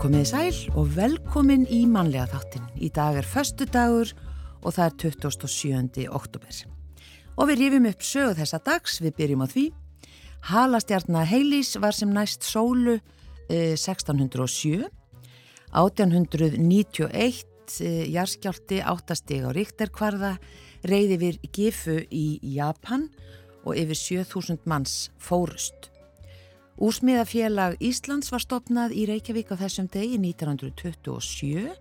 Komiði sæl og velkomin í mannlega þáttin. Í dag er förstu dagur og það er 27. oktober. Og við rifjum upp sögu þessa dags, við byrjum á því. Halastjarnar Heilís var sem næst sólu eh, 1607. 1891 eh, jarskjálti áttastig á Ríkterkvarða reyði við gifu í Japan og yfir 7000 manns fórust. Úsmiðafélag Íslands var stopnað í Reykjavík á þessum degi 1927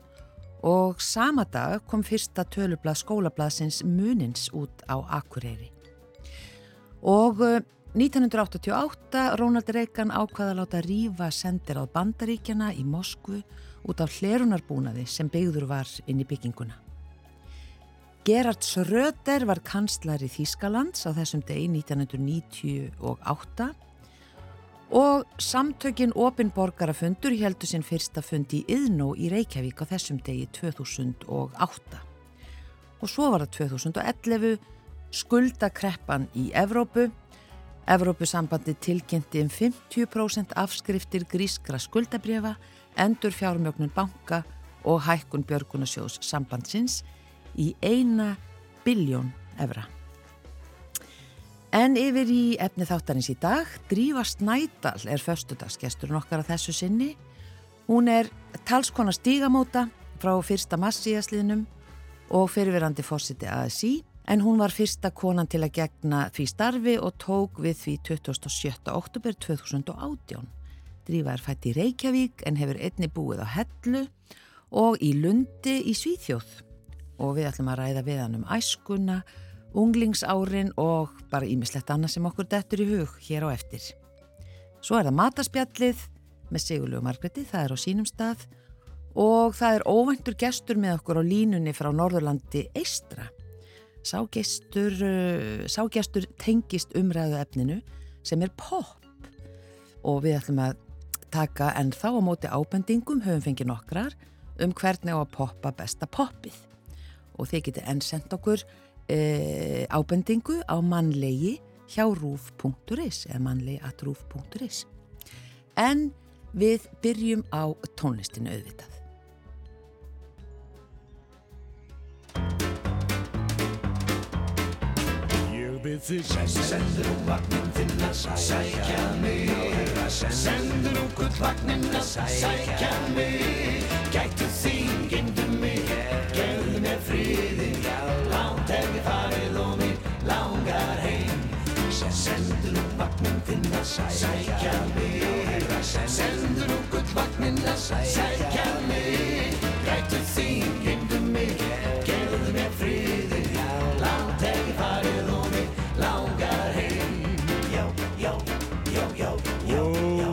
og sama dag kom fyrsta tölublað skólablaðsins Munins út á Akureyri. Og 1988 eh, Rónald Reykján ákvaða að láta rífa sendir á bandaríkjana í Moskvu út af hlerunarbúnaði sem byggður var inn í bygginguna. Gerard Schröder var kanslari Þýskalands á þessum degi 1998 Og samtökin Opinborgarafundur heldur sinn fyrsta fund í Yðnó í Reykjavík á þessum degi 2008. Og svo var það 2011 skuldakreppan í Evrópu. Evrópusambandi tilkynnti um 50% afskriftir grískra skuldabrjefa, endur fjármjögnun banka og hækkun björgunasjós sambandsins í eina biljón evra. En yfir í efni þáttarins í dag, Drífa Snædal er förstudagsgesturinn okkar að þessu sinni. Hún er talskona stígamóta frá fyrsta massíasliðnum og fyrirverandi fórsiti ASI en hún var fyrsta konan til að gegna því starfi og tók við því 27. oktober 2018. Drífa er fætt í Reykjavík en hefur einni búið á Hellu og í Lundi í Svíþjóð og við ætlum að ræða við hann um æskuna unglingsárin og bara ímislegt annað sem okkur dettur í hug hér á eftir. Svo er það mataspjallið með Sigurlegu Margreti, það er á sínum stað og það er óvæntur gestur með okkur á línunni frá Norðurlandi Eistra. Ságestur, uh, ságestur tengist umræðu efninu sem er pop og við ætlum að taka en þá á móti ábendingum höfum fengið nokkrar um hvernig á að poppa besta poppið og þið getið enn sendt okkur e, ábendingu á mannlegi hjá rúf.is eða mannlegi at rúf.is en við byrjum á tónlistinu auðvitað. Byrð þig Sendur úr vagnin þinn að sækja mig. Sendur úr gullvagnin að sækja mig. Gætu þín, gemdu mig. Gefðu mér friði vagnin þinn að sækja mig Sendur úr gullvagnin að sækja mig Gætu þín, gemdu mig Gefðu mér friði hef ég farið og mig langar heim Já, já, já, já, já, já,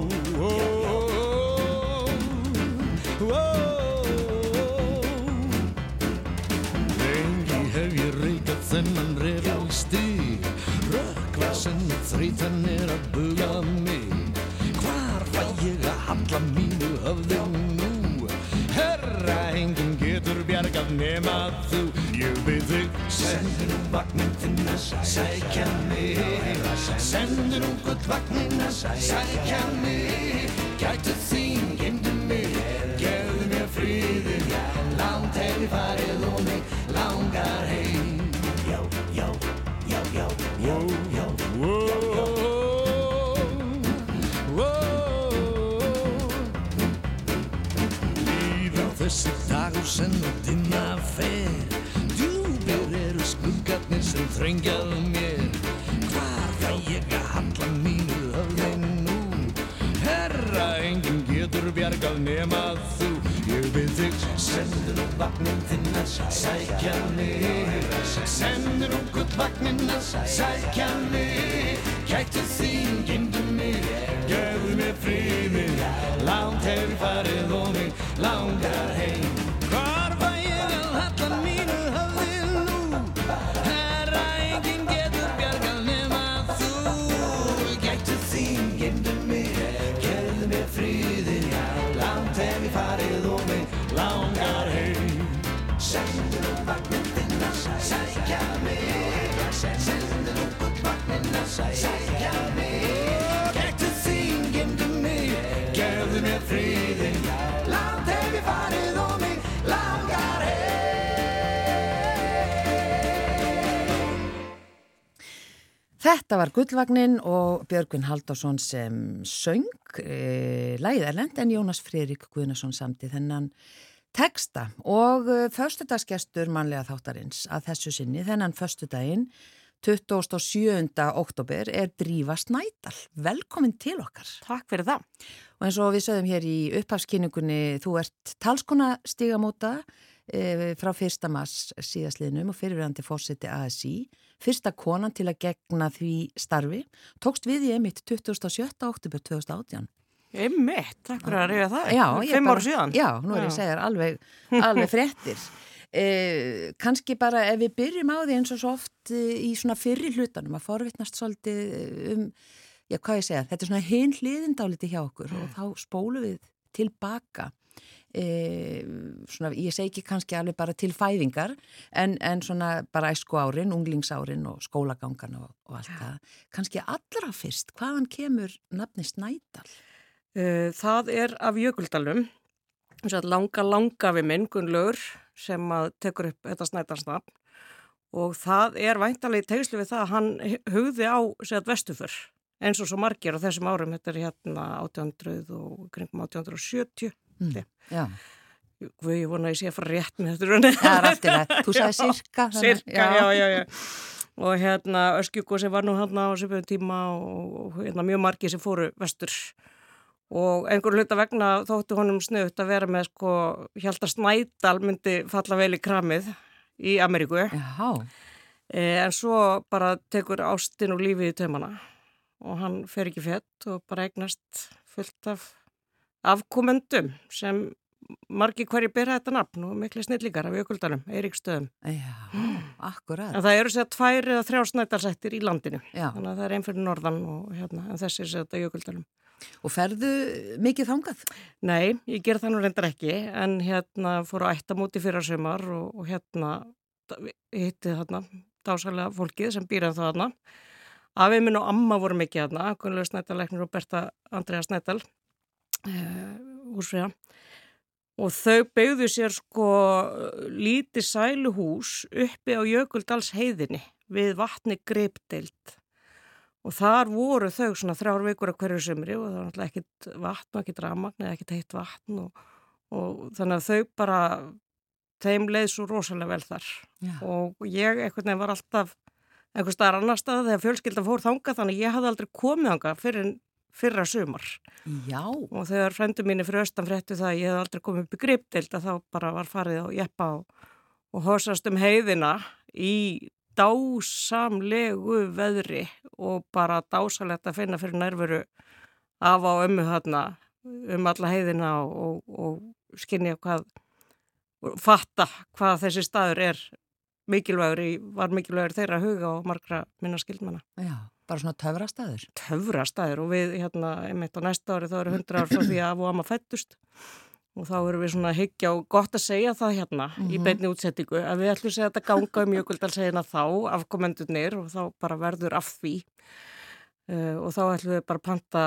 Lengi hef ég reykað þennan þreytan er að buga mig. Hvar fæ ég að halla mínu höfði nú? Herra, enginn getur bjargað nema þú. Ég byrð þig. Sendur úr vagnin þinn að sækja mig. Sendur úr gullvagnin að sækja mig sækja mig Sendur úr gullvagnin að sækja mig Þetta var Gullvagnin og Björgvin Haldásson sem söng e, lægið Erlend en Jónas Fririk Guðnason samti þennan teksta og e, förstudagsgestur manlega þáttarins að þessu sinni þennan förstudaginn 27. oktober er Drífa Snædal. Velkomin til okkar. Takk fyrir það. Og eins og við sögum hér í upphafskynningunni, þú ert talskona stigamóta e, frá fyrsta mass síðasliðnum og fyrirverandi fórseti ASI fyrsta konan til að gegna því starfi, tókst við í emitt 27. oktober 2018. Emitt, takk fyrir að reyja það. Já, Fimm ára síðan. Já, nú er ég að segja alveg, alveg fréttir. Eh, kannski bara ef við byrjum á því eins og svo oft eh, í svona fyrri hlutanum að forvittnast svolítið um, já hvað ég segja, þetta er svona hinn hliðindáliti hjá okkur og þá spólu við tilbaka e, svona, ég segi ekki kannski alveg bara til fæðingar en, en svona bara æsku árin, unglingsárin og skólagangan og, og allt það. Kannski allra fyrst, hvaðan kemur nafni Snædal? Það er af Jökuldalum langa langa við minn Gunnlaugur sem tekur upp þetta snædarsnafn og það er væntalega í tegslu við það að hann hugði á segjað vestuför eins og svo margir á þessum árum, þetta er hérna 1800 og kringum 1870 Mm, já. Guð, ég vona að ég sé að fara rétt með þetta. Það er aftilega, þú sagði sirka. Sirka, já, já, já. Og hérna Öskjúko sem var nú hérna á sérfjöðum tíma og hérna mjög margi sem fóru vestur og einhver hluta vegna þóttu honum snuðt að vera með sko Hjaltar Snædal myndi falla vel í kramið í Ameríku. Já. E, en svo bara tekur Ástin og lífið í tömana og hann fer ekki fett og bara eignast fullt af afkomendum sem margi hverju byrja þetta nafn og miklu snillíkar af jökuldalum, Eiríkstöðum. Já, akkurat. En það eru sér tvær eða þrjá snædalsættir í landinu, Já. þannig að það er einn fyrir norðan og hérna, en þessi er sér þetta jökuldalum. Og ferðu mikið þangað? Nei, ég ger það nú reyndar ekki, en hérna fór á ættamóti fyrir að sömar og, og hérna hitti þarna dásalega fólkið sem býraði það þarna. Afið minn og amma voru mikið þarna, Gunnlaug Snædal-Leknir og Berta Andrea Snædal, uh, húsfriða og þau beigðu sér sko lítið sæluhús uppi á Jökuldals heiðinni við vatni greipdeild og þar voru þau svona þrjár vikur að hverju sömri og það var náttúrulega ekkit vatn og ekkit ramagn eða ekkit heitt vatn og, og þannig að þau bara þeim leið svo rosalega vel þar. Já. og ég einhvern veginn var alltaf einhver staðar annar stað þegar fjölskyldan fór þanga þannig að ég hafði aldrei komið þanga fyrir fyrra sumar Já. og þegar frendur mínu fyrir austan fréttu það að ég hef aldrei komið upp í gripdeild að þá bara var farið á jeppa og, og hosast um heiðina í dásamlegu veðri og bara dásalegt að finna fyrir nærveru af á ömmu þarna um alla heiðina og, og, og skinja hvað fatta hvað þessi staður er mikilvægur í, var mikilvægur þeirra huga og margra minna skildmanna. Já, bara svona töfrastæður. Töfrastæður og við hérna, einmitt á næsta ári þá eru hundra ár frá því að afu amma fættust og þá erum við svona higgja og gott að segja það hérna mm -hmm. í beinni útsettingu að við ætlum að segja þetta ganga um jökuldalsegina þá afkomendunir og þá bara verður af því uh, og þá ætlum við bara panta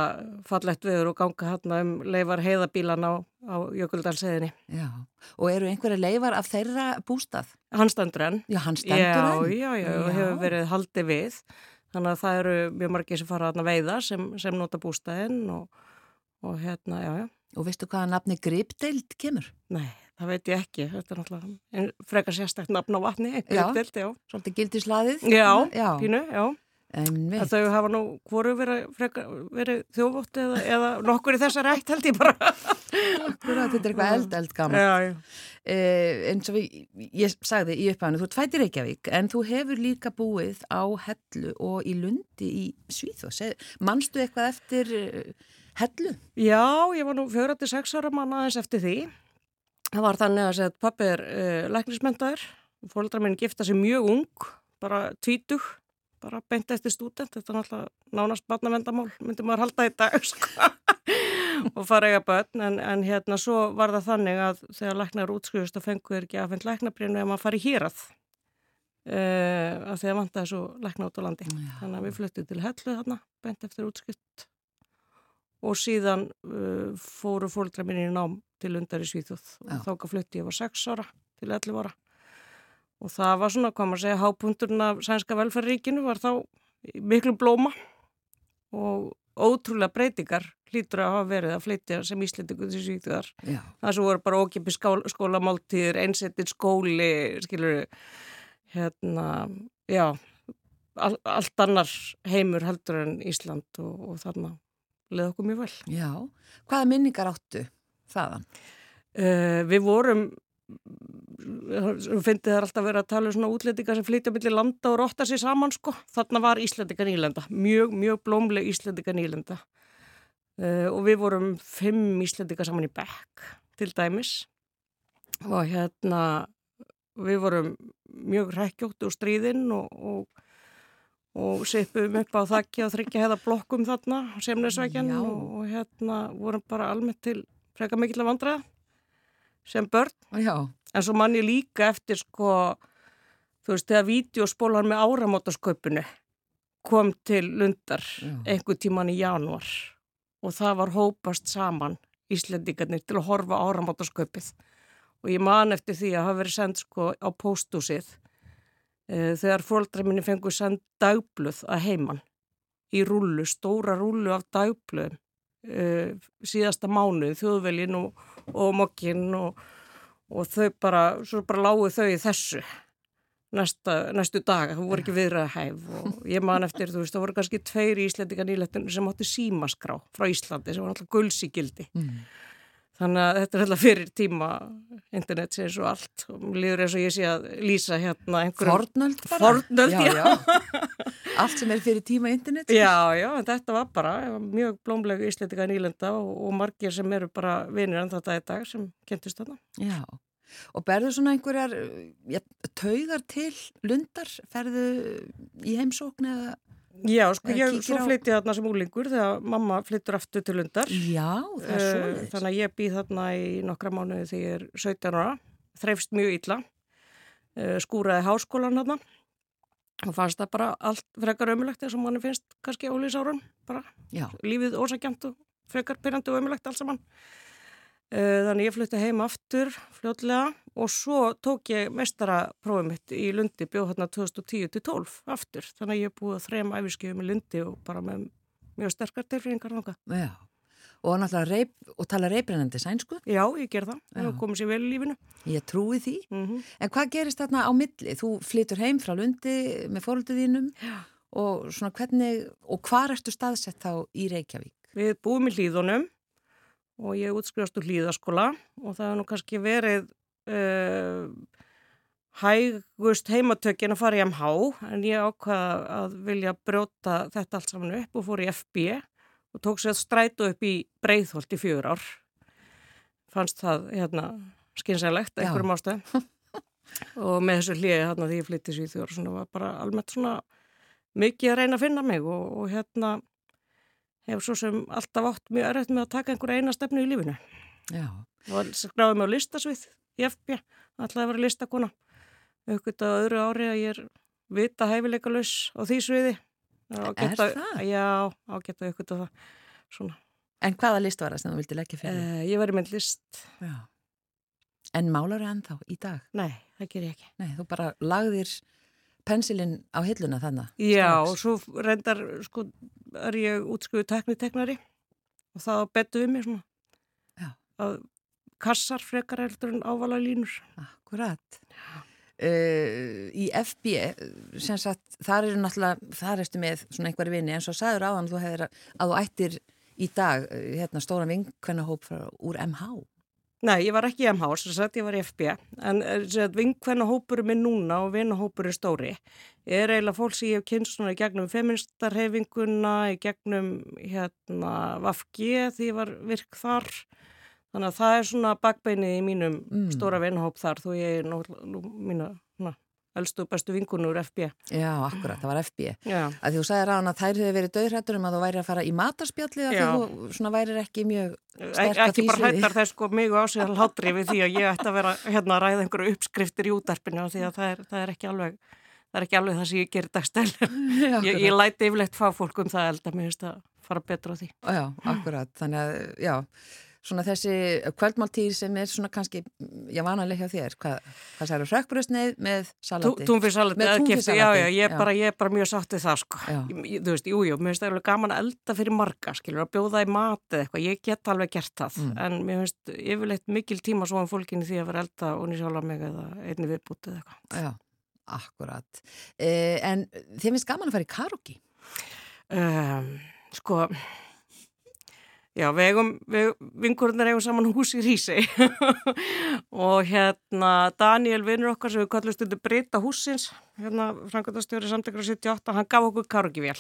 fallegt viður og ganga hérna um leifar heiðabílan á, á jökuldalseginni. Já, og eru einhverja leifar af þeirra bústað? Hann stendur enn. Já, hann stendur já? Já, já, já, hefur verið haldið við. Þannig að það eru mjög margir sem fara að veiða sem, sem nota bústæðin og, og hérna, já, já. Og veistu hvaða nafni gripdeild kemur? Nei, það veit ég ekki. Þetta er náttúrulega frekar sérstakt nafn á vatni, gripdeild, já. Svolítið gildislaðið? Já, já. pínu, já. En þau hafa nú, hvoru verið, þjófótt eða, eða nokkur í þessar ætt held ég bara. Akkurat, þetta er eitthvað eld, eld gaman. Já, já. Eh, eins og við, ég sagði í upphæðinu, þú tvætir Reykjavík, en þú hefur líka búið á Hellu og í Lundi í Svíþjóð. Manstu eitthvað eftir Hellu? Já, ég var nú 46 ára mann aðeins eftir því. Það var þannig að segja að pappi er uh, læknismentaður, fólkdra minn gifta sér mjög ung, bara tvítug, bara beint eftir stúdent, þetta er náttúrulega nánast barnavendamál, myndi maður halda í dag, sko, og fara eiga börn, en, en hérna svo var það þannig að þegar læknar útskriðust og fenguður ekki að finna læknabrinu ef maður fari hýrað, uh, að því að vanta þessu lækna át á landi. Já. Þannig að við fluttum til hellu þarna, beint eftir útskrift. Og síðan uh, fóru fólkdra minni í nám til undar í Svíþjóð. Og þá flutti ég var 6 ára til 11 ára og það var svona, hvað maður segja, hápunturinn af sænska velferðríkinu var þá miklu blóma og ótrúlega breytingar hlýtur að hafa verið að flytja sem Íslandingu til Svíþjóðar. Það sem voru bara ókipi skólamáltíðir, einsettir skóli, skilur, hérna, já, all, allt annar heimur heldur en Ísland og, og þarna leði okkur mjög vel. Já, hvaða minningar áttu þaðan? Uh, við vorum finnst það alltaf verið að tala um svona útlendingar sem flytja millir landa og rotta sér saman sko. Þarna var Íslandika nýlenda, mjög, mjög blómleg Íslandika nýlenda. Uh, og við vorum fimm Íslandika saman í Bekk til dæmis. Og hérna við vorum mjög rækjótt úr stríðinn og, og, og seipum upp á þakki og þryggja heða blokkum þarna semnesvækjan og, og hérna vorum bara almennt til freka mikill að vandraða sem börn. Já. En svo mann ég líka eftir sko, þú veist, þegar vídeospólan með áramótasköpunu kom til Lundar Já. einhver tíman í januar og það var hópast saman Íslendingarnir til að horfa áramótasköpið og ég man eftir því að hafa verið sendt sko á póstúsið e, þegar fólkdra minni fengur sendt dagbluð að heiman í rúlu, stóra rúlu af dagbluðum e, síðasta mánuð, þjóðvelin og, og mokkin og, og þau bara, svo bara lágu þau í þessu næsta, næstu dag, það voru ekki viðræða hæf og ég man eftir, þú veist, það voru kannski tveir íslendingar nýlettin sem átti símaskrá frá Íslandi sem var alltaf gulsíkildi mm. Þannig að þetta er alltaf fyrir tíma internet sér svo allt og mér líður eins og ég sé að lýsa hérna einhverjum... Fornöld bara? Fornöld, já. já. Allt sem er fyrir tíma internet? Já, já, en þetta var bara mjög blómlegu íslitika nýlenda og, og margir sem eru bara vinir en þetta í dag sem kentist þarna. Já, og berðu svona einhverjar ja, taugar til lundar? Ferðu í heimsókn eða... Já, sko ég svo flytti þarna sem úlingur þegar mamma flyttur aftur til Lundar. Já, það er svo leiðis. Þannig að ég býð þarna í nokkra mánuði þegar ég er 17 ára, þreifst mjög illa, skúraði háskólan þarna og fannst það bara allt frekar ömulegt eins og manni finnst kannski ólísárum, bara Já. lífið ósækjant og frekar pyrrandu og ömulegt alls saman. Eh, þannig ég flutti heim aftur fljóðlega og svo tók ég mestaraprófið mitt í Lundi bjóð hérna 2010-12 aftur. Þannig ég er búið þrejum æfiskeiðum í Lundi og bara með mjög sterkar tilfringar þánga. Já, og náttúrulega reip, og tala reybrennandi sænsku? Já, ég ger það. Það komið sér vel í lífinu. Ég trúi því. Mm -hmm. En hvað gerist þarna á milli? Þú flytur heim frá Lundi með fórölduðínum og svona hvernig, og hvað ertu staðsett þá í Reykjavík? Við búum í hlýðunum og ég útskrifast úr hlýðaskóla og það hefur nú kannski verið uh, hægust heimatökin að fara í MH en ég ákvaða að vilja brjóta þetta allt saman upp og fór í FB og tók sér strætu upp í Breitholt í fjögur ár fannst það hérna skynsælegt einhverjum ástæðum og með þessu hlýði hérna því ég flytti sér í þjóður og svona var bara almennt svona mikið að reyna að finna mig og, og hérna hefur svo sem alltaf átt mjög erfitt með að taka einhverja eina stefnu í lífinu. Já. Og skráði mig á listasvið í FB, alltaf að vera listakona. Aukvitað öðru ári að ég er vita hæfileika laus á því sviði. Er það? Já, ágætt að aukvitað það. Svona. En hvaða list var það sem þú vildi leggja fyrir? Eh, ég var í mynd list. Já. En málar það ennþá í dag? Nei, það ger ég ekki. Nei, þú bara lagðir pensilinn á hilluna þannig? Já, og svo reyndar, sko, er ég útskrifuð tekniteknari og það betu við mér svona Já. að kassar frekar eldur en ávala línur Akkurat uh, Í FB sagt, þar eru náttúrulega þar erstu með svona einhverju vinni en svo sagður áðan þú hefur að þú ættir í dag hérna stóra vinkvennahóp úr MH Nei, ég var ekki í MH, sem sagt ég var í FB en eh, vinkvennahópurum er núna og vinnahópur er stóri. Er eiginlega fólk sem ég hef kynst svona í gegnum feministarhefinguna, í gegnum hérna Vafgi því ég var virk þar þannig að það er svona bakbeinið í mínum mm. stóra vinnahóp þar þó ég er na, elstu bestu vingunur FB. Já, akkurat, það var FB. Þú sagði ráðan að þær hefur verið döðrættur um að þú væri að fara í matarspjalli að því þú svona værir ekki mjög sterk að því Ekki bara hættar það sko mjög ásíðan hátri við því að ég ætti að vera hérna að ræða einhverju uppskriftir í útarpinu því að það er, það er ekki alveg það er ekki alveg það sem ég gerir dagstæl. Ég, ég læti yfirlegt fá fólk um það elda mér finnst að fara betra á því. Já, akkurat, þannig að já svona þessi kvöldmáltíð sem er svona kannski, já vanalega hjá þér, hvað, hvað særu, rökkbröðsneið með salati? Túnfisksalati, Með túnfisksalati, já, já, ég bara, ég er bara mjög sáttið það, sko. Ég- ég- Þú veist, jú, jú, mér finnst það alveg gaman að elda fyrir marga, skilur, að bjóða í mat eða eitthvað, ég get alveg gert það, Mm. en mér finnst yfirleitt mikil tíma svo um fólkinni því að vera elda og sjálfa mig eða einni viðbútið eitthvað. Já, akkurat. Eh, en þið finnst gaman að fara í karaoke? Um, sko, já, við eigum, við, vinkurinn eigum saman hús í Rísei og hérna Daniel vinnur okkar sem við kallum stundu breyta húsins, hérna framkvæmdastjóri samtökur 78, hann gaf okkur karaokevél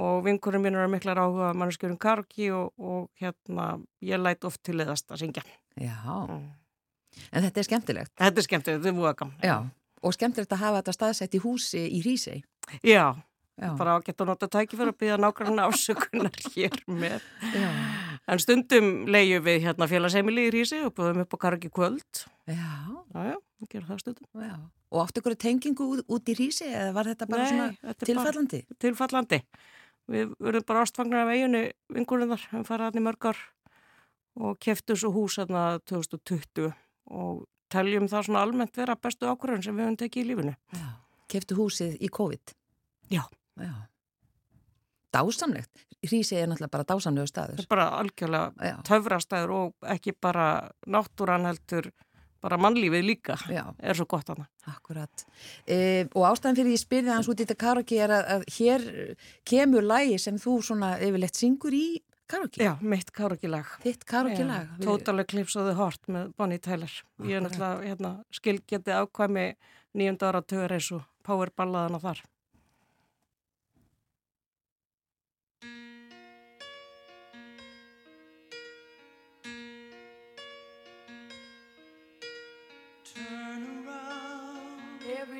og vinkurinn minn er miklar áhuga mannskjörum karaoke og, og hérna ég læt oft til eðast að syngja. Já, Mm. en þetta er skemmtilegt. Þetta er skemmtilegt, þetta er múið gaman. Já, og skemmtilegt að hafa þetta staðsett í húsi í Rísei. Já, Já, bara að geta nota tækifæri að byggja nákvæmlega ásökunar hér með. já, En stundum leiðjum við hérna félagsheimili í Rísi og búðum upp á Kargi kvöld. já, Já. Og áttu ykkur tengingu út, út í Rísei eða var þetta bara svona þetta tilfallandi? Bara tilfallandi. Við verðum bara ástfagnar af eiginu vingurinnar, við fara hann í mörg ár og keftum svo hús hérna 2020 og teljum það svona almennt vera bestu ákvörðun sem við höfum tekið í lífinu. Keftu húsið í COVID? Já. Já. Dásamlegt. Rísei er náttúrulega bara dásamlegu Það staður. er bara algjörlega töfrastæður og ekki bara náttúran heldur, bara mannlífið líka já. er svo gott hana. Akkurat. E, og ástæðan fyrir ég spyrði hans út í þetta karaoke er að, að hér kemur lægi sem þú svona yfirleitt syngur í karaoke. Já, mitt karaoke-lag. Þitt karaoke lag. Já, Total Eclipse of the Heart með Bonnie Tyler. Ég er Akkurat. náttúrulega hérna, skilgetið ákvæmi nýjönda ára tögur eins og power ballaðana þar.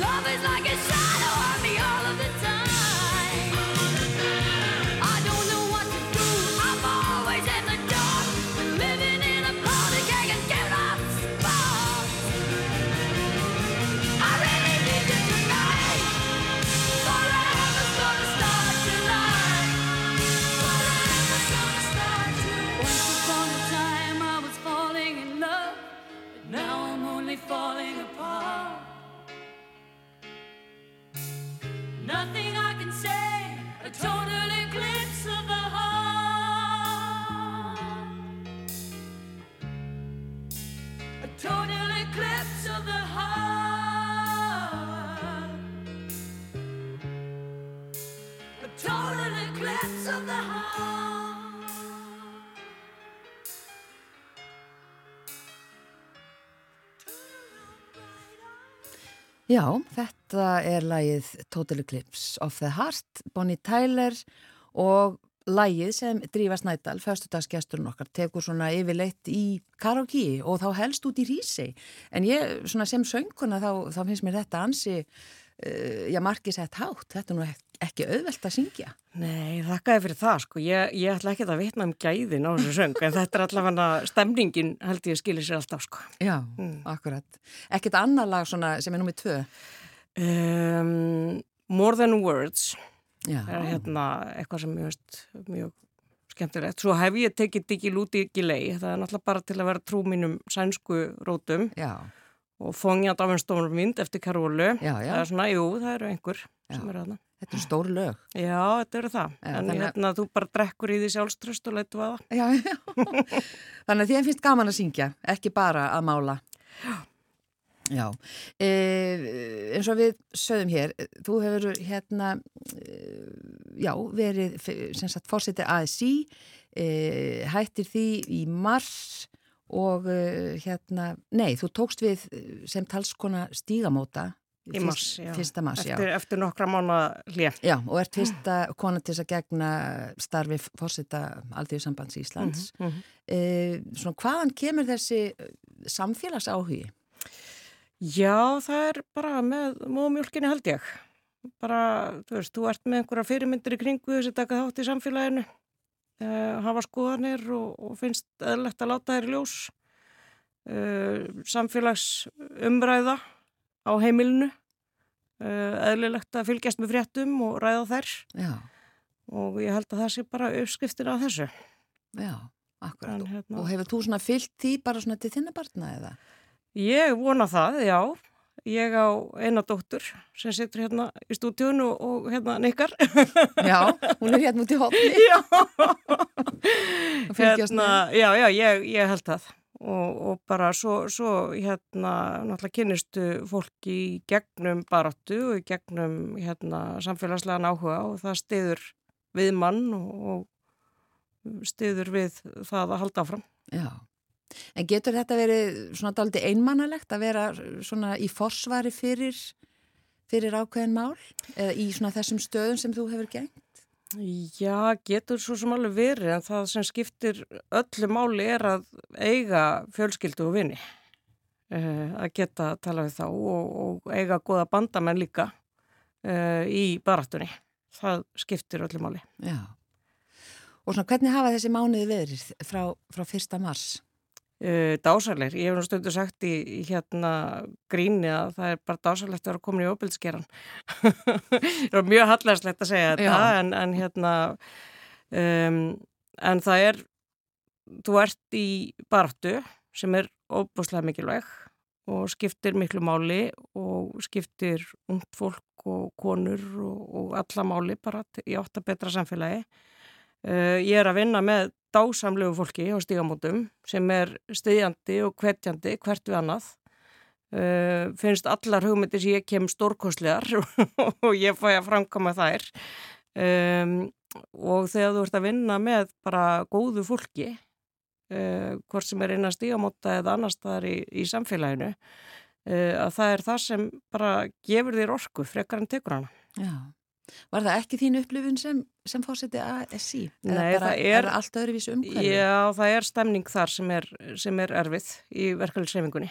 Love is like a shadow. Já, þetta er lagið Total Eclipse of the Heart, Bonnie Tyler og lagið sem Drífa Snædal, föstudagsgesturinn okkar, tekur svona yfirleitt í karaoke og þá helst út í Rísei. En ég, svona sem sönguna, þá, þá finnst mér þetta ansi, já, margis eitt hátt, þetta er nú ek- ekki auðvelt að syngja. Nei, þakkaði fyrir það sko. Ég, ég ætla ekki að vitna um gæðin á þessu söng en þetta er allavega stemningin held ég skilir sér alltaf sko. Já, akkurat. Ekkert annar lag svona sem er nummið tvö. Um, More Than Words Já, er hérna eitthvað sem mjög, mjög skemmtilegt. Svo hef ég tekið Diggi Lúti ekki lei. Það er náttúrulega bara til að vera trú mínum sænsku rótum já, og fóngjað af en stónur mynd eftir Karolu. Já, já. Það er svona, jú, það eru einhver Já. sem eru þarna. þetta er stór lög. Já, þetta eru það. En þannig hérna, þú bara drekkur í því sjálfströst og leitu að það. Já, já. Þannig að að finnst gaman að syngja, ekki bara að mála. Já. E, eins og við sögum hér, þú hefur hérna, e, já, verið sem sagt fórsetið ASI, e, hættir því í mars og e, hérna, nei, þú tókst við sem talskona stígamóta. Í mars. Fyrsta mars. Eftir, eftir nokkra mánu hlið. Já, og ert fyrsta kona til að gegna starfi fórseta Alþjóðsambands Íslands. Mhm, mhm. Eh, svona, hvaðan kemur þessi eh, samfélagsáhugi? Já, það er bara með móðmjölkinni held ég. Bara, þú veist, þú ert með einhverja fyrirmyndir í kringu þessi taka þátt í samfélaginu, uh, hafa skoðanir og, og finnst eðlegt að láta þær ljós. Uh, samfélagsumræða á heimilinu, uh, eðlilegt að fylgjast með fréttum og ræða þær Já, og ég held að það sé bara uppskriftin af þessu. já, akkurat. En, hérna, Og hefur þú svona fyllt því bara svona til þinna barna eða? Ég vona það, já. Ég á eina dóttur sem situr hérna í stúdíun og, og hérna nikkar. Já, hún er hérna út í hotni. já. hérna, já, já, ég, ég held það. Og, og bara svo, svo hérna, náttúrulega kynnistu fólki í gegnum baráttu og í gegnum hérna, samfélagslegan áhuga og það stiður við mann og, og stiður við það að halda áfram. Já. En getur þetta verið svona daldi einmannalegt að vera svona í forsvari fyrir, fyrir ákveðin mál? Eða í svona þessum stöðum sem þú hefur gengt? Já, getur svo sem alveg verið en það sem skiptir öllu máli er að eiga fjölskyldu og vini uh, að geta að tala við þá og, og eiga goða bandamenn líka uh, í barattunni. Það skiptir öllu máli. Já. Og svona hvernig hafa þessi mánuði verið frá, frá fyrsta mars? Uh, dásalegir. Ég hef nú stundu sagt í, í hérna gríni að það er bara dásalegt að vera komin í óbildskeran. það er mjög hallarslegt að segja þetta en, en hérna um, en það er þú ert í baráttu sem er óbúslega mikilvæg og skiptir miklu máli og skiptir ungt fólk og konur og, og alla máli bara í átt að betra samfélagi. Uh, ég er að vinna með dásamlegu fólki á stígamótum sem er stiðjandi og hvetjandi hvert við annað. Uh, finnst allar hugmyndir sem ég kem stórkostlegar og ég fæ að framkama þær. Um, og þegar þú ert að vinna með bara góðu fólki, uh, hvort sem er innan stígamóta eða annar staðar í, í samfélaginu, uh, að það er það sem bara gefur þér orku frekar en tekur hana. Já. Var það ekki þín upplifun sem, sem fórseti ASI? Nei, bara, það er- allt öðruvísu umhverfi? Já, það er stemning þar sem er, sem er erfið í verkefliðsreifingunni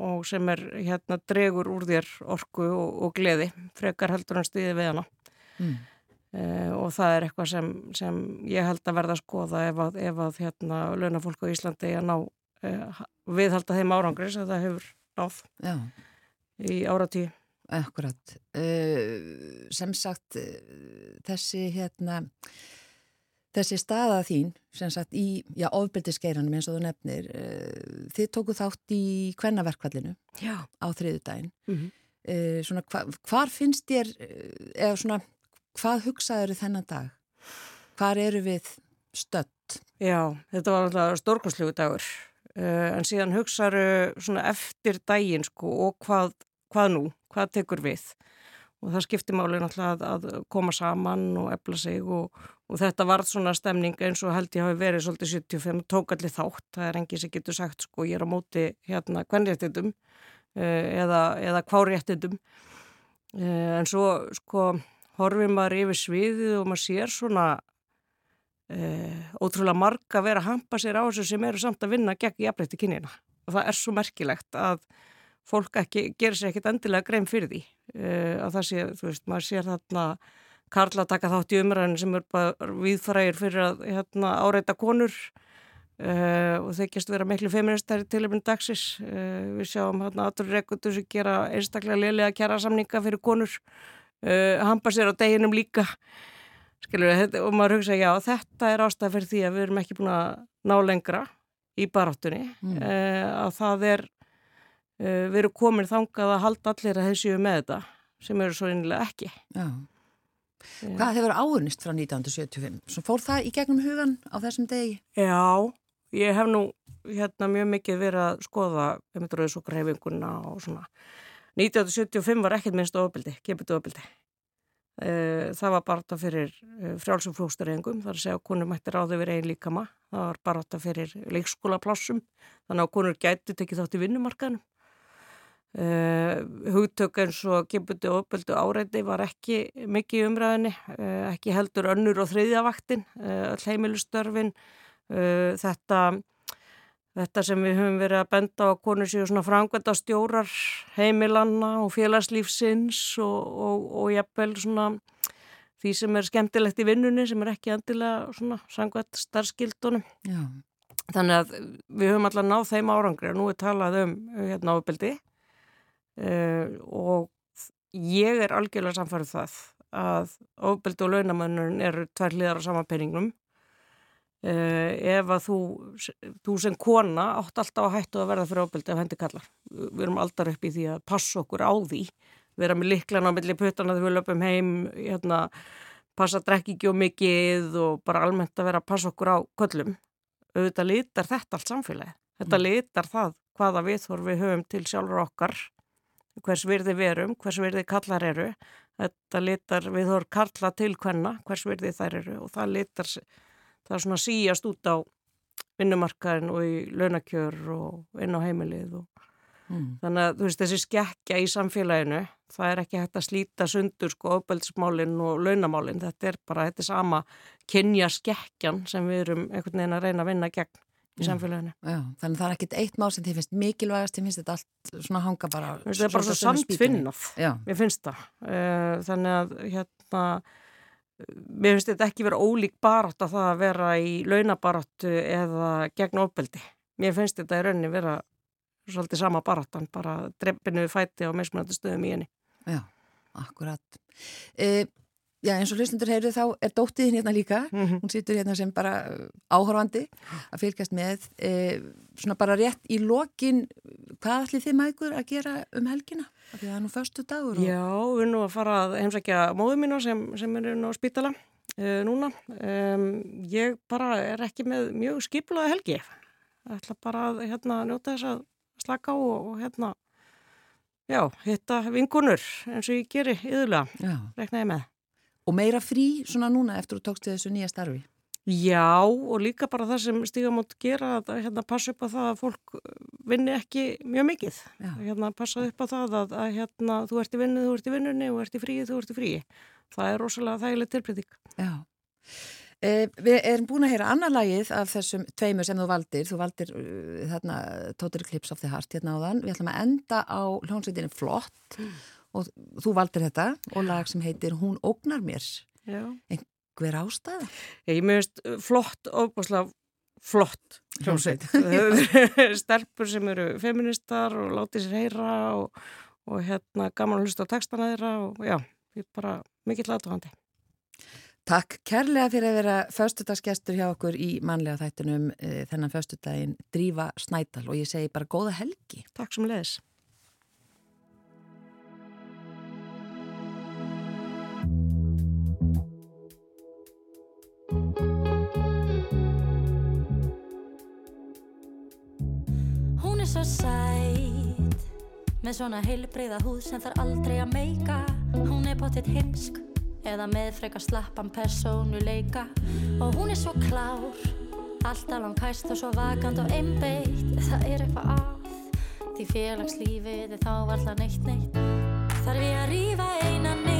og sem er hérna dregur úr þér orku og, og gleði frekar heldur en stiði við hana Mm. uh, og það er eitthvað sem, sem ég held að verða að skoða ef að, ef að hérna launafólk á Íslandi að ná uh, viðhalda þeim árangri sem það hefur náð Já, í áratíu. Akkurat. Uh, sem sagt, uh, þessi hérna, Þessi staða þín, sem sagt í, ofbyrdiskeiranum eins og þú nefnir, uh, þið tóku þátt í kvennaverkvallinu Já. á þriðudaginn. Mhm. Uh, svona, hva, hvar finnst þér, eða svona, hvað hugsaður þennan dag? Hvar eru við stödd? Já, þetta var alltaf stórkostlegu dagur uh, en síðan hugsaðu svona eftir daginn sko og hvað, hvað nú, hvað tekur við? Og það skiptir máli náttúrulega að, að koma saman og efla sig og, og þetta var svona stemning eins og held ég hafi verið svolítið 75, tók allir þátt, það er engið sem getur sagt sko ég er á móti hérna kvennréttindum uh, eða, eða kváréttindum. Uh, en svo sko horfið maður yfir sviðið og maður sér svona uh, ótrúlega marga vera að hampa sér á þessu sem eru samt að vinna gegn jafnleiti kynina og það er svo merkilegt að fólk ekki, gerir sér ekkit endilega grein fyrir því uh, að það sé, þú veist, maður sér þarna Karla taka þátt í umræðinu sem er bara viðfrægir fyrir að hérna, áreita konur uh, og þykjast vera miklu feministæri tilöfnum dagsis. Uh, við sjáum hérna aðtur rekundur sem gera einstaklega liðlega kjara samninga fyrir konur, hampa sér á deginum líka. Skilur, þetta, og maður hugsa, já, þetta er ástæð fyrir því að við erum ekki búin að ná lengra í baráttunni, Mm. að það er, við erum komin þangað að halda allir að þessu með þetta, sem eru svo einlega ekki. Já. Hvað hefur áurnist frá 1975? Svo fór það í gegnum hugan á þessum degi? Já, ég hef nú hérna mjög mikið verið að skoða um þetta rauðs og greifinguna og svona. 1975 var ekkert minnst ofbildi, kemur ofbildi. Það var bara þetta fyrir frjálsum flósturengum, þar að segja að konur mætti ráði verið einn líkama. Það var bara þetta fyrir leikskólaplássum, þannig að konur gæti tekið þátt í vinnumarkaðinu. Uh, hugtök eins og gebundi og uppöldu áreiti var ekki mikið í umræðinni, uh, ekki heldur önnur og þriðjavaktin, uh, all heimilustörfin, þetta, þetta sem við höfum verið að benda á konur séu svona frangvenda stjórar heimilanna og félagslífsins og, og, og jafnvel svona því sem er skemmtilegt í vinnunni sem er ekki endilega svona frangvend starfskildunum. Já. Þannig að við höfum alltaf náð þeim árangri og nú er talað um hérna ábyldi og ég er algjörlega samfærið það að ábyldi og launamönnun eru tvær hliðar á sama peningum. Uh, ef að þú, þú sem kona átt alltaf að hættu að verða fyrir ábyldi af hendi kallar. Við erum aldar upp í því að passa okkur á því, vera með liklan á milli puttana þegar við löpum heim, hérna, passa drekki ekki og mikið og bara almennt að vera að passa okkur á köllum auðvitað litar þetta allt samfélagi. Þetta Mm. litar það hvaða viðhorf við höfum til sjálfur okkar, hvers virði við erum, hvers virði kallar eru. Þetta litar viðhorf karla til hvenna, hvers virði þær eru og það litar, það er svona síjast út á vinnumarkaðin og í launakjör og inn á heimilið og Mm. Þannig að þú veist þessi skekkja í samfélaginu, það er ekki hægt að slíta sundur sko ofbeldsmálinn og launamálinn, þetta er bara, þetta er sama kynja skekkjan sem við erum einhvern veginn að reyna að vinna gegn í samfélaginu. Já, þannig að það er ekkit eitt mál sem þið finnst mikilvægast, þið finnst þetta allt svona hanga bara. Þetta er bara svo samtvinnað, mér finnst það. Eh, Þannig að hérna, mér finnst þetta ekki vera ólík barátt að það að vera í launabaráttu eða gegn ofbeldi. Mér finnst þetta í rauninni vera svolítið sama baráttan, bara dreppinu fæti á mismunandi stöðum í henni. já, akkurat. E, já, eins og hlustundur heyrðu þá er dóttiðin hérna líka. Mhm. Hún situr hérna sem bara uh, áhorfandi að fylgjast með. E, svona bara rétt í lokin, hvað ætlið þið mægur að gera um helgina? Af Því að það er nú förstu dagur. og- Já, við erum nú að fara að heimsækja móðu mína sem, sem er nú á spítala uh, núna. Um, ég bara er ekki með mjög skiplaði helgi. Það ætla bara að hérna, njóta þess að slaka á og, og hérna, já, hitta vingunur eins og ég geri yðurlega, rekna ég með. Og meira frí svona núna eftir að tókst við þessu nýja starfi. Já, og líka bara það sem stígamót gera að hérna, passa upp á það að fólk vinni ekki mjög mikið. Já. Hérna, passa upp á það að, að hérna, þú ert í vinnu, þú ert í vinnunni, þú ert í fríi, þú ert í fríi. Það er rosalega þægileg tilbreyting. Já. E, við erum búin að heyra annar lagið af þessum tveimur sem þú valdir. Þú valdir uh, þarna Total Eclipse of the Heart hérna áðan. Við ætlum að enda á hljónsveitinni Flott og þú valdir þetta og lag sem heitir Hún ógnar mér. Já. Hver ástæða? Ég meðist flott, óbúslega flott hljómsveit. Stelpur sem eru feministar og látið sér heyra og, og hérna gaman að hlusta á textana þeirra og já, ég er bara mikill aðtóðandi. Takk kærlega fyrir að vera föstudagsgestur hjá okkur í manlega þættunum e, þennan föstudaginn Drífa Snædal og ég segi bara góða helgi. Takk sem leðis. Svo sæt. Með svona heilbreyða húð sem þarf aldrei að meika. Hún er bóttið heimsk Eða með frekar slappan persónuleika. Og hún er svo klár Alltaf langkæst og svo vakant og einbeitt. Það er eitthvað að Því félagslífið er þá alltaf neitt neitt. Þarf ég að rífa eina niður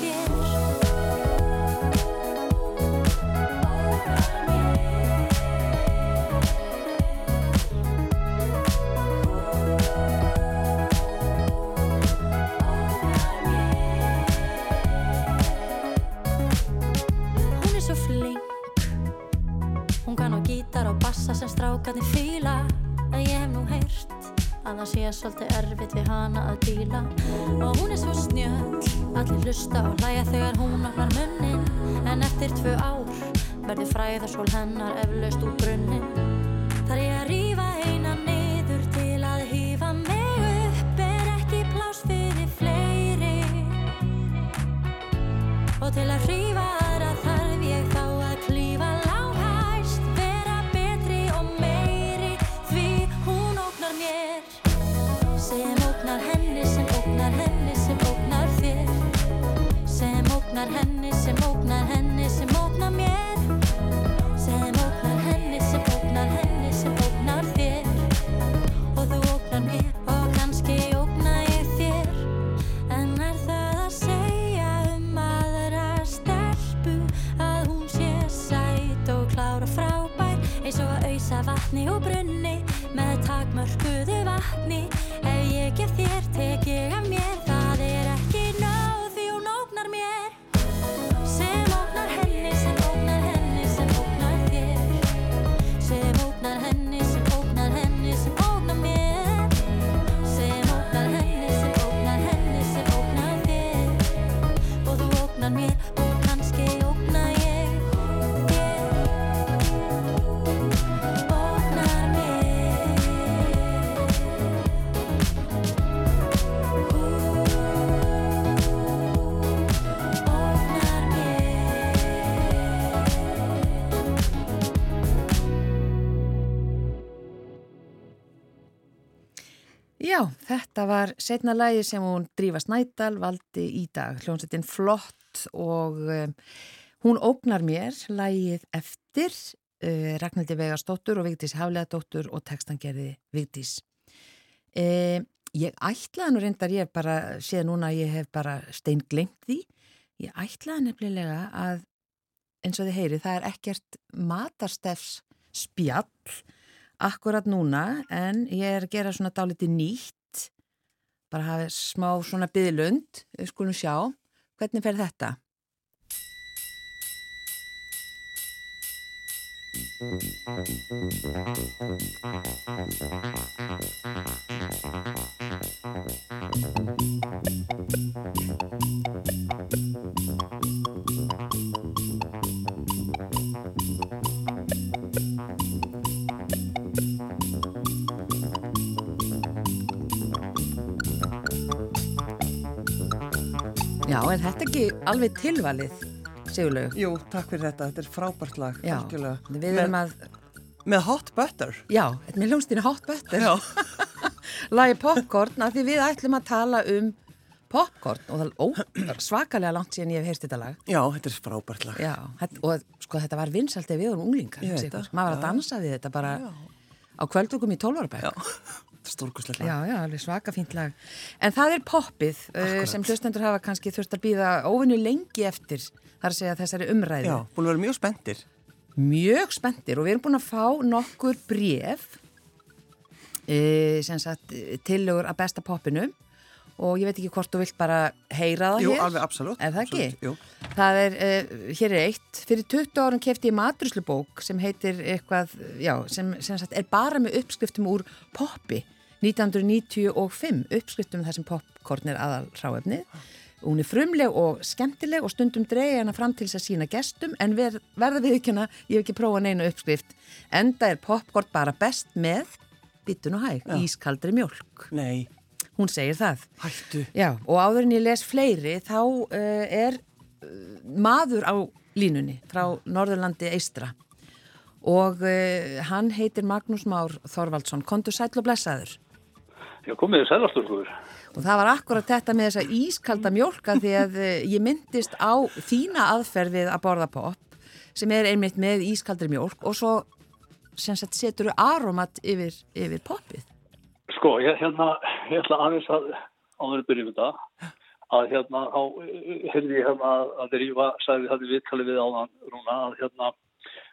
gítar og bassa sem strákarnir fíla. En ég hef nú heyrt að það sé svolítið erfitt við hana að díla. Og hún er svo snjöll Allir hlusta og hlæja þegar hún opnar munnin. En eftir tvö ár verður fræðarsól hennar eflaust úr brunnin Þar ég að rífa eina niður til að hýfa mig upp Er ekki pláss fyrir fleiri. Og til að hrífa vatni og brunni með takmörkuðu vatni. Ef ég gef þér þetta var setna lægi sem hún Drífa Snædal valdi í dag. Hljómsveitin flott og um, hún ógnar mér lægið eftir uh, Ragnhildi Vegarsdóttur og Vigdís Hafleðadóttur og textangerði Vigdís. Uh, ég ætlaði nú reyndar, ég hef bara séð núna ég hef bara stein glemt því. Ég ætlaði nefnilega að eins og þið heyri, það er ekkert matarstefs spjall akkurat núna en ég er að gera svona dáliti nýtt bara hafa smá svona byðlund við skulum sjá, hvernig fer þetta? Já, er þetta ekki alveg tilvalið, Sigurlaug? Jú, takk fyrir þetta, þetta er frábært lag Já, algjörlega. við erum að, Með hot butter já, þetta með hljómsdýna hot butter, Já, lagi popcorn, af því við ætlum að tala um popcorn og það er svakalega langt síðan ég hef heyrst þetta lag. já þetta er frábært lag Já, og sko þetta var vinsalt ef við vorum unglingar, það. maður var að Já. dansa við þetta bara á kvöldugum í tólvarabæk. Já, stórkostlegt lag Já, já, alveg svaka fínt lag. En það er poppið uh, sem hlustendur hafa kannski þurft að býða óvinnu lengi eftir, þar að segja þessari umræðu. Já, búin að vera mjög spenntir Mjög spenntir og við erum búin að fá nokkur bref e, sem sagt tillögur að besta poppinu og ég veit ekki hvort þú vilt bara heyra það Jú, hér. alveg absolutt. Er það ekki? Jú. Það er, uh, hér er eitt, fyrir 20 árum kefti ég matruslubók sem heitir eitthvað, já, sem, sem sagt er bara með uppskriftum úr poppi 1995, uppskriftum þar sem popkorn er aðal ráefnið. Hún er frumleg og skemmtileg og stundum dreigja hana fram til þess að sína gestum en ver, verða við ekki hana, ég hef ekki prófað neina uppskrift. Enda er popkorn bara best með, bitun og hæg, ískaldri mjölk. Nei, Hún segir það. hættu. Já, og áður en ég les fleiri þá uh, er uh, maður á línunni frá Norðurlandi Eistra og uh, hann heitir Magnús Már Þorvaldsson, kontur sæll og blessaður Já, komið þið sælasturkur. og það var akkurat þetta með þessa ískalda mjólka því að uh, ég myndist á þína aðferð við að borða popp sem er einmitt með ískaldri mjólk og svo sagt setur þú aromat yfir, yfir poppið Sko, ég, hérna, ég ætla aðeins að áður að byrja um þetta að hérna, á, heyrði ég hérna að Rífa sagði það í viðtali við áðan rúna að hérna að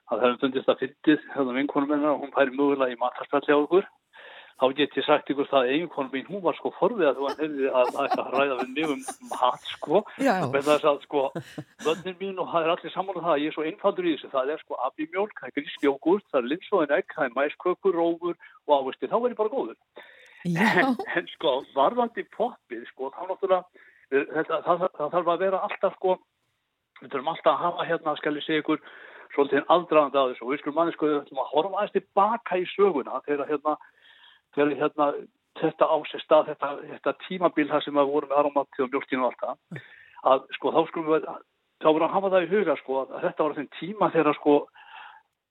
það hefur fundist að fyndið hérna vinkonum hennar og hún færi mögulega í matarspjalli á ykkur þá get ég sagt ykkur það að eiginkonum mín hún var sko forvið að þú hann heyrði að ætla að ræða við mig um mat sko. Með þess að sko vöndin mín og það er allir saman um það að ég er svo einfaldur í þessu. Það er sko abimjólk, það er grísk jógurt það er linsóðin egg, það er mæskökur, rófur og ávisti, þá verð ég bara góður. En, en sko, varðandi poppið, sko, þá náttúrulega, við- þetta, það, það, það þarf að vera alltaf, sko, við þurfum alltaf að hafa hérna, skal ég segja ykkur, svolítið aldraðandi að þessu. Og við skulum manni, sko, við ætlum að horfa aðeins tilbaka í söguna þegar, hérna, þegar, hérna, þetta á sér stað, þetta, þetta tímabil þar sem að vorum með aromati og mjölkinu og allt það, að, sko, þá skulum við, þá vorum að hafa það í huga, sko, að þetta var þeim tíma þegar, sko,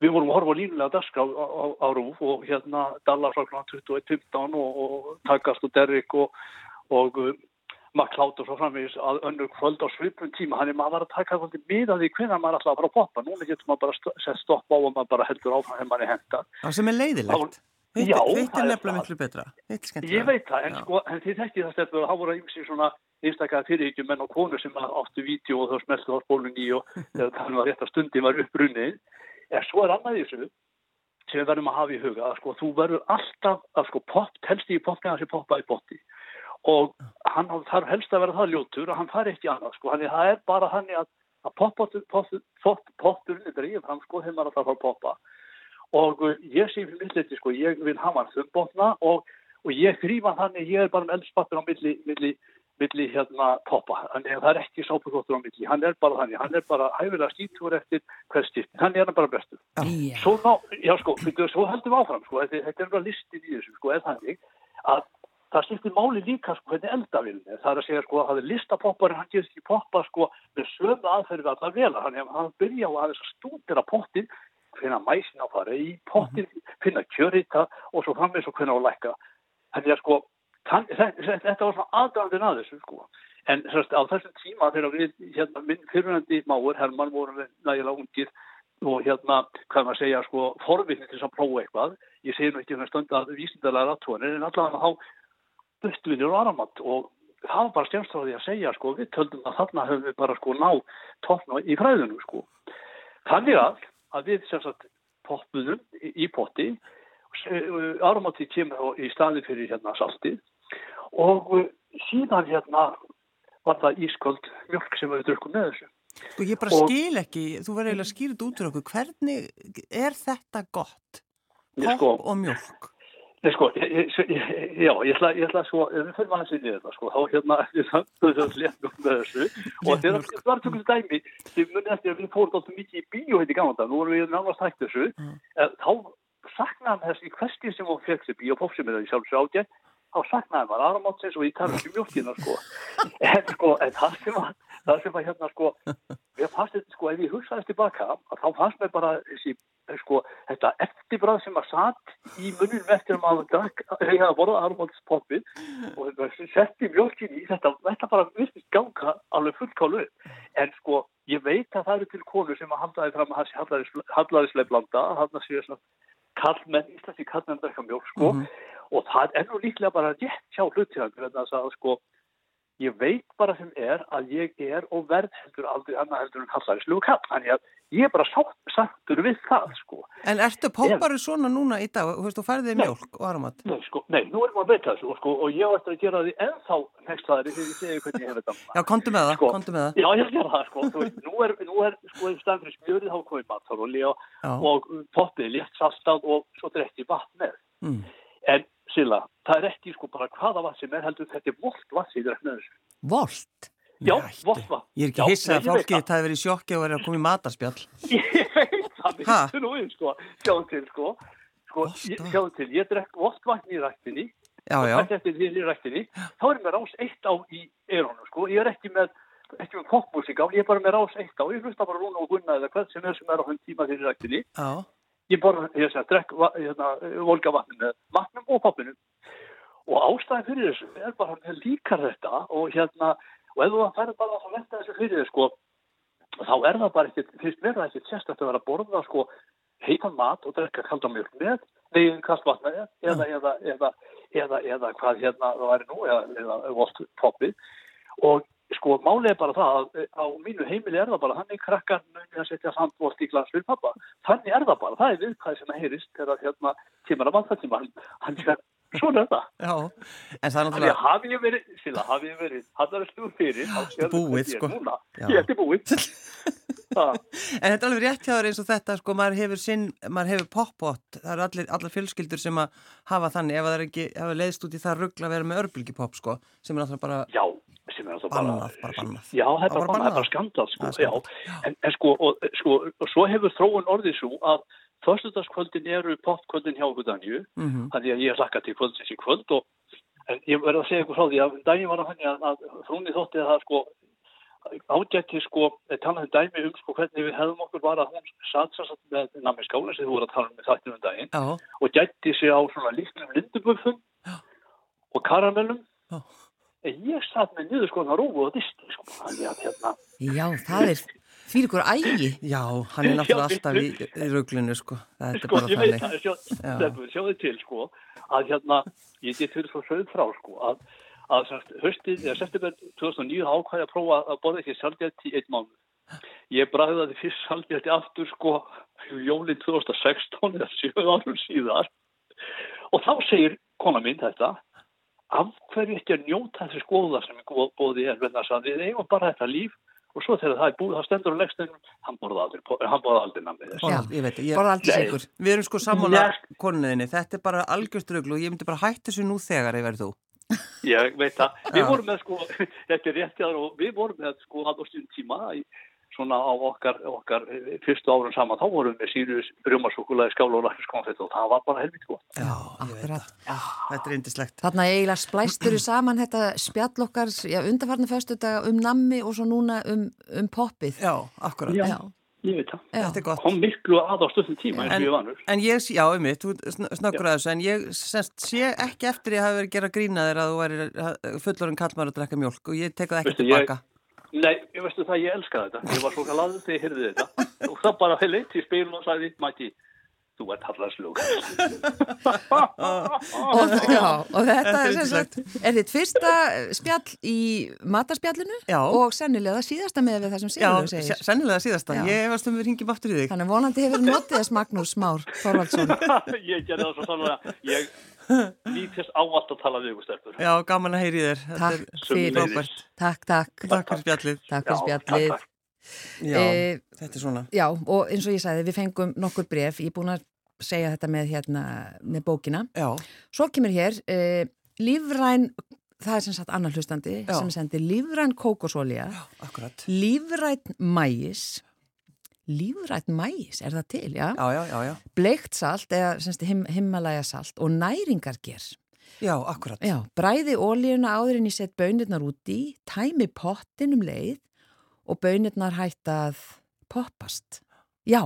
við vorum að horfa línulega dagskrá á, á, á Rúf og hérna kl. 21.15 og, og Takast og Derrick og, og um, McCloud og svo framvegis að önnur kvöld á svipun tíma hann er maður að taka kvöldi miða því hvenær maður að fara að poppa núna getur maður bara sett stopp á og maður bara heldur áfram maður er henda Það sem er leiðilegt. Já, hitt er nefnilega miklu betra. Ég veit það, en, sko, en þið þekkið það að það voru ymsi svona einstaklega fyrirhyggjum menn og konur sem áttu vídeo og þá smeltu á spólun í og rétt að stundi var upprunnið. En svo er annað í þessu sem við verðum að hafa í huga að sko þú verður alltaf að sko pop, telst í að þessi poppa í botti og hann þarf helst að vera það ljótur að hann fari ekki annað sko, hann er bara hann að, að poppotur, poppotur, pop, popturinn er dreigið fram sko þegar maður fara að poppa og uh, ég sé fyrir milliti sko, ég vil hafa hann þumbotna og, og ég þrýfa þannig, ég er bara með eldspattur á milli, milli, milli hérna poppa, þannig að það er ekki sápukottur á milli, hann er bara þannig, hann er bara hæfilega skítur eftir hvers stift, þannig er hann bara bestur. já, Svo, ná, já, sko, fyrir, svo heldum við áfram, sko, þetta, þetta er bara listin í þessu, sko, er þannig að það skiptir máli líka, sko, hvernig eldavilin er. Það er að segja, sko, að það er listapoppar, hann gerist ekki poppa, sko, með sömu aðferði við allar velar. Þannig að hann byrja á að þess að stúdira pottin, finna mæsin á fara í pottin, finna kjörita og svo framvegis og hvernig á lækka. Þannig að, sko, þann, þetta, var svona aðdæðandinn að þessu, sko. En sérst, á þessum tíma þegar við, hérna, minn fyrirhandi máur, Hermann, vorum við nægilega ungir og hérna, hvað maður segja, sko, forvitni til þess að prófa eitthvað. Ég segi nú ekki um stund að vísindalega rattónir, en allavega þá buttvinir og aramat og það var bara stjórnst frá því að segja, sko, við töldum að þarna höfum við bara, sko, ná toppna í fræðunum, sko. Þannig að, að við, sem sagt, poppuðum í, potti, aramati kemur á- í staði fyrir, hérna, saltið og uh, síðan, hérna, var það ísköld mjölk sem við drukkum með þessu. Sko ég bara Og- skil ekki, þú verður eiginlega skýrið út úr okkur, hvernig er þetta gott? Ég Popp sko- og mjölk. Nei, sko, ég, ég, já, ég ætla, ég ætla sko, við fyrir maður sinni þetta, sko, þá hérna, þau þau léttum með þessu. Og þegar það var tökum dæmi, þið munið eftir að við fórum alltaf mikið í bíó hérna í gamla dag, nú vorum við nánast hægt þessu, mm. þá saknaðum þess í hverski sem hún fekk sér bíópopp sem er það í sjálf sér ágætt, þá saknaðum var aðramátsins og ég tala ekki mjölkina, sko, en sko, en það sem að, það sem að hérna, sko, ég fannst þetta, sko, ef ég hugsaðist tilbaka, að þá fannst mér bara þessi, sko, þetta eftirbræð sem að satt í munum eftir að maður drakk, ég hafði borðað armóðspoppið og þetta setti mjölkin í þetta, þetta bara virtist ganga alveg fullkálu. En sko, ég veit að það eru til konur sem að því fram að þessi hallaðislega blanda, hann að séu svona kallmenn, íslenski kallmenn drekka mjölk, sko, og það er nú líklega bara rétt hlutjöðan, þannig að það, sko, ég veit bara sem er að ég er og verð heldur aldrei annað heldur en hallaríslegu kall. Þannig að ég er bara sátt, sattur við það, sko. En ertu poppari svona núna í dag? Þú færðið Nei. mjólk og aromat. Nei, sko, nei, nú erum við að breyta þessu, sko, og ég á eftir að gera því ennþá nextlaðri þegar ég segi hvernig ég hef þetta. Já, komdu með það, komdu með það. Já, ég gera það, sko. Þú veist, nú er, nú er, sko, í staðan fyrir smjörið þá komið mataroli og, og poppið létt saltað og svo drekki vatn með. Mm. En, Silla, það er ekki, sko, bara hvaða vatn sem er heldur, þetta er volt vatn drekk. Já, vatn. Ég er ekki hissað að það. þetta hefur verið í sjokki og verið að koma í matarspjall. Ég veit það, við nú við, sko, sjáum til, sko. Sko, sjáum til, ég drekk volt vatn í rættinni Já, já. Þetta eftir því í rættinni, þá er mér rás eitt á í erónu, sko. Ég er ekki með, ekki með popmusik á, ég er bara með rás eitt á. Ég hlusta bara Rúna og Gunna eða hvað sem er sem er á hún tíma fyrir rættinni. Já, Ég bara, ég sem drekk va- hérna, volga vatnum vatnum og poppinu. Og ástæðin fyrir þessu er bara líkar þetta og hérna, og ef þú færð bara að velta þessu fyrir þér, sko, þá er það bara ekkert, mér það ekkert sérstætt að vera að borða, sko, heitan mat og drekka kalda mjölk með, neginn kastvatn með, eða, eða, eða, eða, eða hvað hérna það væri nú, eða, eða volt poppið. Og sko, málið er bara það að á mínu heimili er það bara, þannig krakkar muni að setja sandvolt í glas fyrir pappa. Þannig er það bara, það er viðkvæð sem að heyrist þegar hérna tímar að vatnatíma, hann, hann sér, svona það. já. En það er náttúrulega, hafi ég verið, Silla, hafi ég verið, hann er slúr fyrir, búið, sko. Ég er búið. það, en þetta er alveg rétt hjá þér eins og þetta, sko, maður hefur sinn, maður hefur poppot, það eru allir, allir fjölskyldur sem að hafa þannig, ef það er ekki, hafa leiðst út í það ruggla að vera með örbylgipopp, sko, sem er náttúrulega bara já, sem er alltaf bara... bara. Já, það er Það bara, það bannað. bara skandal, sko, Það já. En, en sko, og, sko, og svo hefur þróun orðið svo að föstudagskvöldin eru popkvöldin hjá okkur Danju, Mhm. þannig að ég hlakka til kvöldsins í kvöld og ég verði að segja ykkur frá því að daginn var að hann að, frúni þótti að það sko ágætti sko, talaði dæmi um sko hvernig við hefðum okkur var að hún satt satt með namni skála sem þú voru að tala um með þættinum um daginn Já, og gætti sig á svona líklum lindubuffum og karamellum Já. en ég satt með niður sko það rúfu og disti sko hérna Já, það er fyrir ykkur ægi. já, hann er náttúrulega alltaf í, í rugglinu, sko, þetta er sko bara ég veit þannig. það, sjá, Já. Stefnur, sjáðu til sko að hérna ég get fyrir svo sögð frá sko að að höstið, eða september 2009 ákvæði að prófa að borða ekki saldjætti í einn mánuð. Ég bræði það fyrst saldjætti aftur sko jólinn 2016 eða 7 árum síðar og þá segir kona mín þetta af hverju ekki að njóta þessi skoða sem er bóði er við eigum bara þetta líf og svo þegar það er búið, það stendur á leggsteinum, hann borða aldrei, hann borða aldrei namnið þessu. Borða- Ég veit, ég, Borða aldrei sigur. við erum sko sammála Nei. konuðinni, þetta er bara algjörst rugl og ég myndi bara hætta þessu nú þegar ég verð þú. Ég veit það. Við Já. vorum með sko, þetta er rétt jáður og við vorum með sko að á stund tíma í, svona á okkar, okkar fyrstu árun saman, þá vorum við Sirius brjómasúkulega skál og lakriskonfett og það var bara helviti gott. Já, ég Akkurat. það. Þetta er indislegt. Þarna eiginlega splæstur saman þetta spjall okkar, já, undarfarni föstudaga um nammi og svo núna um, um poppið. Já, akkurat. Já. Já. Ég veit það. Já. Þetta er gott. Kom miklu að á stundum tíma og En- ég vanur. En ég, já, um mitt, þú sn- snöggur að þessu, en ég semst, sé ekki eftir ég hafi verið að gera grína þér að þú væri fullorinn kallmar að drekka mjólk og ég tek það ekki Veistu, ég- tilbaka. Nei, ég veistu það, ég elska þetta. Ég var svo galaður þegar ég heyrði þetta og það bara leitt í spilun og sagði, Mæti, þú ert hallarslug. Og, já, og þetta er sem sagt, er þitt fyrsta spjall í matarspjallinu Já. og sennilega það síðasta með við það sem Já, se- segir. sennilega síðasta. Já. Ég hefast um við ringjum aftur í þig. Þannig vonandi hefur notið þess Magnús Már Þorvaldsson. ég gerði það svo sannlega. Ég lítist ávallt að tala við ykkur stelpur. Já, gaman að heyri þér. Þetta Takk er fyrir, frábært. takk, takk, Takk fyrir spjallið. takk fyrir Já, spjallið. takk, takk. Já, Eh, þetta er svona. Já, og eins og ég sagði, við fengum nokkur bref, ég er búin að segja þetta með, hérna, með bókina. Já, Svo kemur hér uh, lífræn, það er sem sagt annar hlustandi Já. sem sendir lífræn kókosólja, lífræn mægis, lífræn mægis, er það til, já? Já, já, já. Bleikt salt eða semst him, himmalæja salt og næringarger. Já, akkurat. Já, bræði ólíuna áður en ég sett bönirnar út í, tæmi pottin um leið og bönirnar hætta að poppast. Já,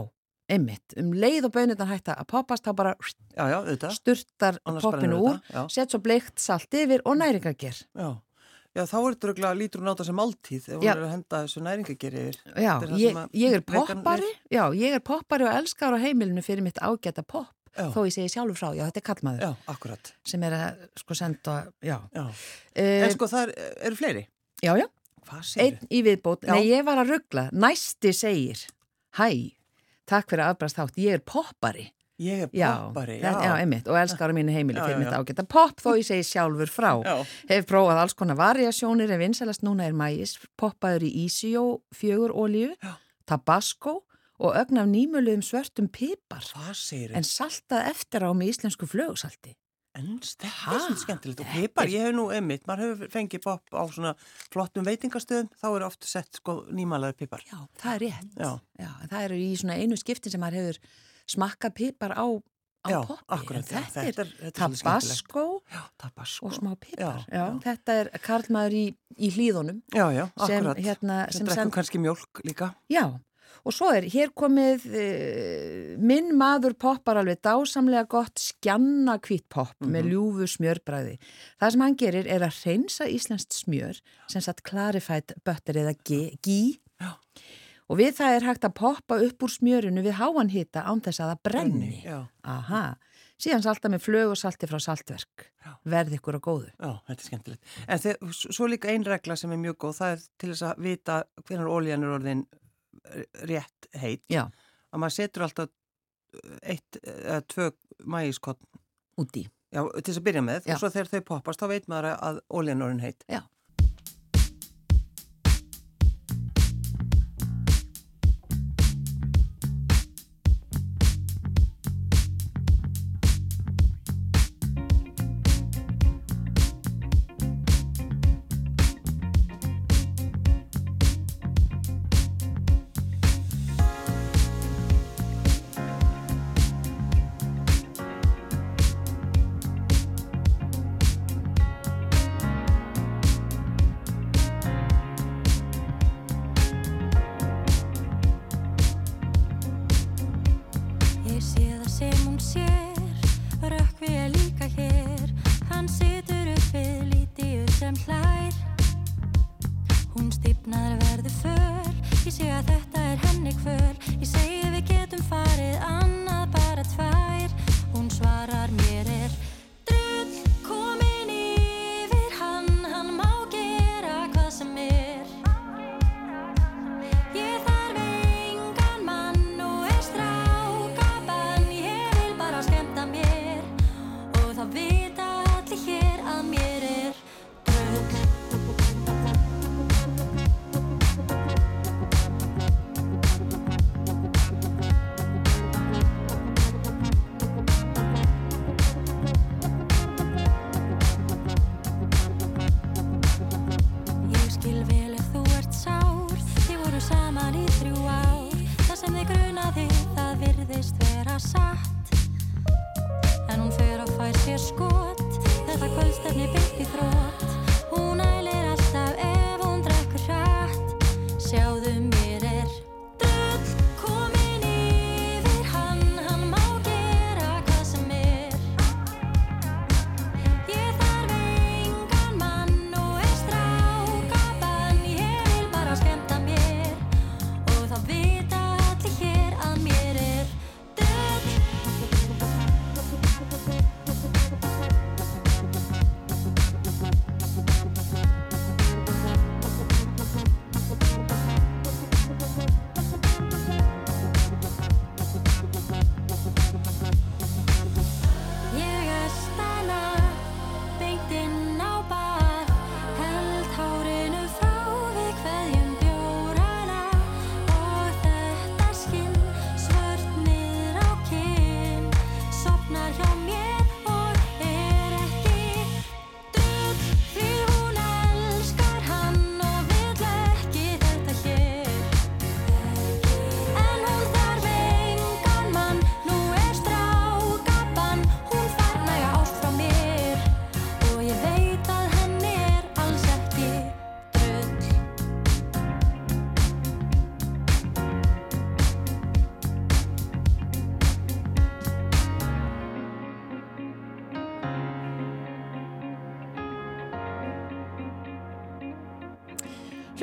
einmitt, um leið og bönirnar hætta að poppast, þá bara Já, já, sturtar poppinu úr, sett svo bleikt salt yfir og næringarger. Já. Já, þá er þetta röglega lítur hún á þessi máltíð ef hún er að henda þessu næringageri yfir. Já, er ég, ég er poppari, já, ég er poppari og elskar á heimilinu fyrir mitt ágæta popp, Já. þó ég segi sjálfur frá, já, þetta er kallmaður Já, akkurat. sem er að sko senda, já. Já. Uh, En sko, það er, eru fleiri. Já, já, Hvað segir einn í viðbót. Nei, ég var að ruggla. Næsti segir, hæ, takk fyrir aðbrast þátt, ég er poppari. Ég er Já, poppari, það- já, einmitt, og elskar á mínu heimili Já, já, mitt já. ágæta popp þó ég segi sjálfur frá. Já. Hef prófað alls konar variasjónir en vinsalast núna er mægis, poppaður í Ísijó, fjögur olíu, tabasco og ögn af nýmöluðum svörtum pipar. Hvað segir En saltað eftir á með íslensku flögusalti. En þetta er svona skemmtilegt og pipar, ég hef nú einmitt, maður hefur fengið popp á svona flottum veitingastöðum, þá er oft sett sko nýmalaður pipar. Já, það er rétt. Já. það eru í svona einu skiptin sem maður hefur smakkað pipar á, á poppi. þetta, þetta er- er tabasco. og smá pipar. Já, Já, þetta er karlmaður í, í hlýðunum. Já, já, sem, hérna, sem sem drekkum send- kannski mjólk líka. Já, og svo er hér komið uh, minn maður poppar alveg dásamlega gott skjanna hvít popp með ljúfu smjörbræði. Það sem hann gerir er að hreinsa íslenskt smjör sem satt clarified butter eða gí. Og við það er hægt að poppa upp úr smjörinu við háan hita án þess að það brenni. Já. Aha, síðan salta með flög og salti frá saltverk. Já. Verði ykkur á góðu. Já, þetta er skemmtilegt. En þeir, svo líka ein regla sem er mjög góð, það er til þess að vita hvernig ólíjan er orðin eh, rétt heit. Já, Að maður setur alltaf eitt eða tvö mægiskott úti. Já, til þess að byrja með Já. og svo þegar þau poppast þá veit maður að ólíjan er orðin heit. Já.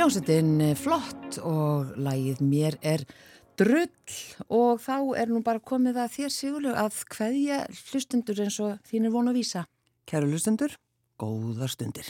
Hljómsveitin er flott og lagið mér er drull og þá er nú bara komið að þér Sigurlaug að hverja hlustundur eins og þín er von að vísa. Kæru lustendur, góðar stundir.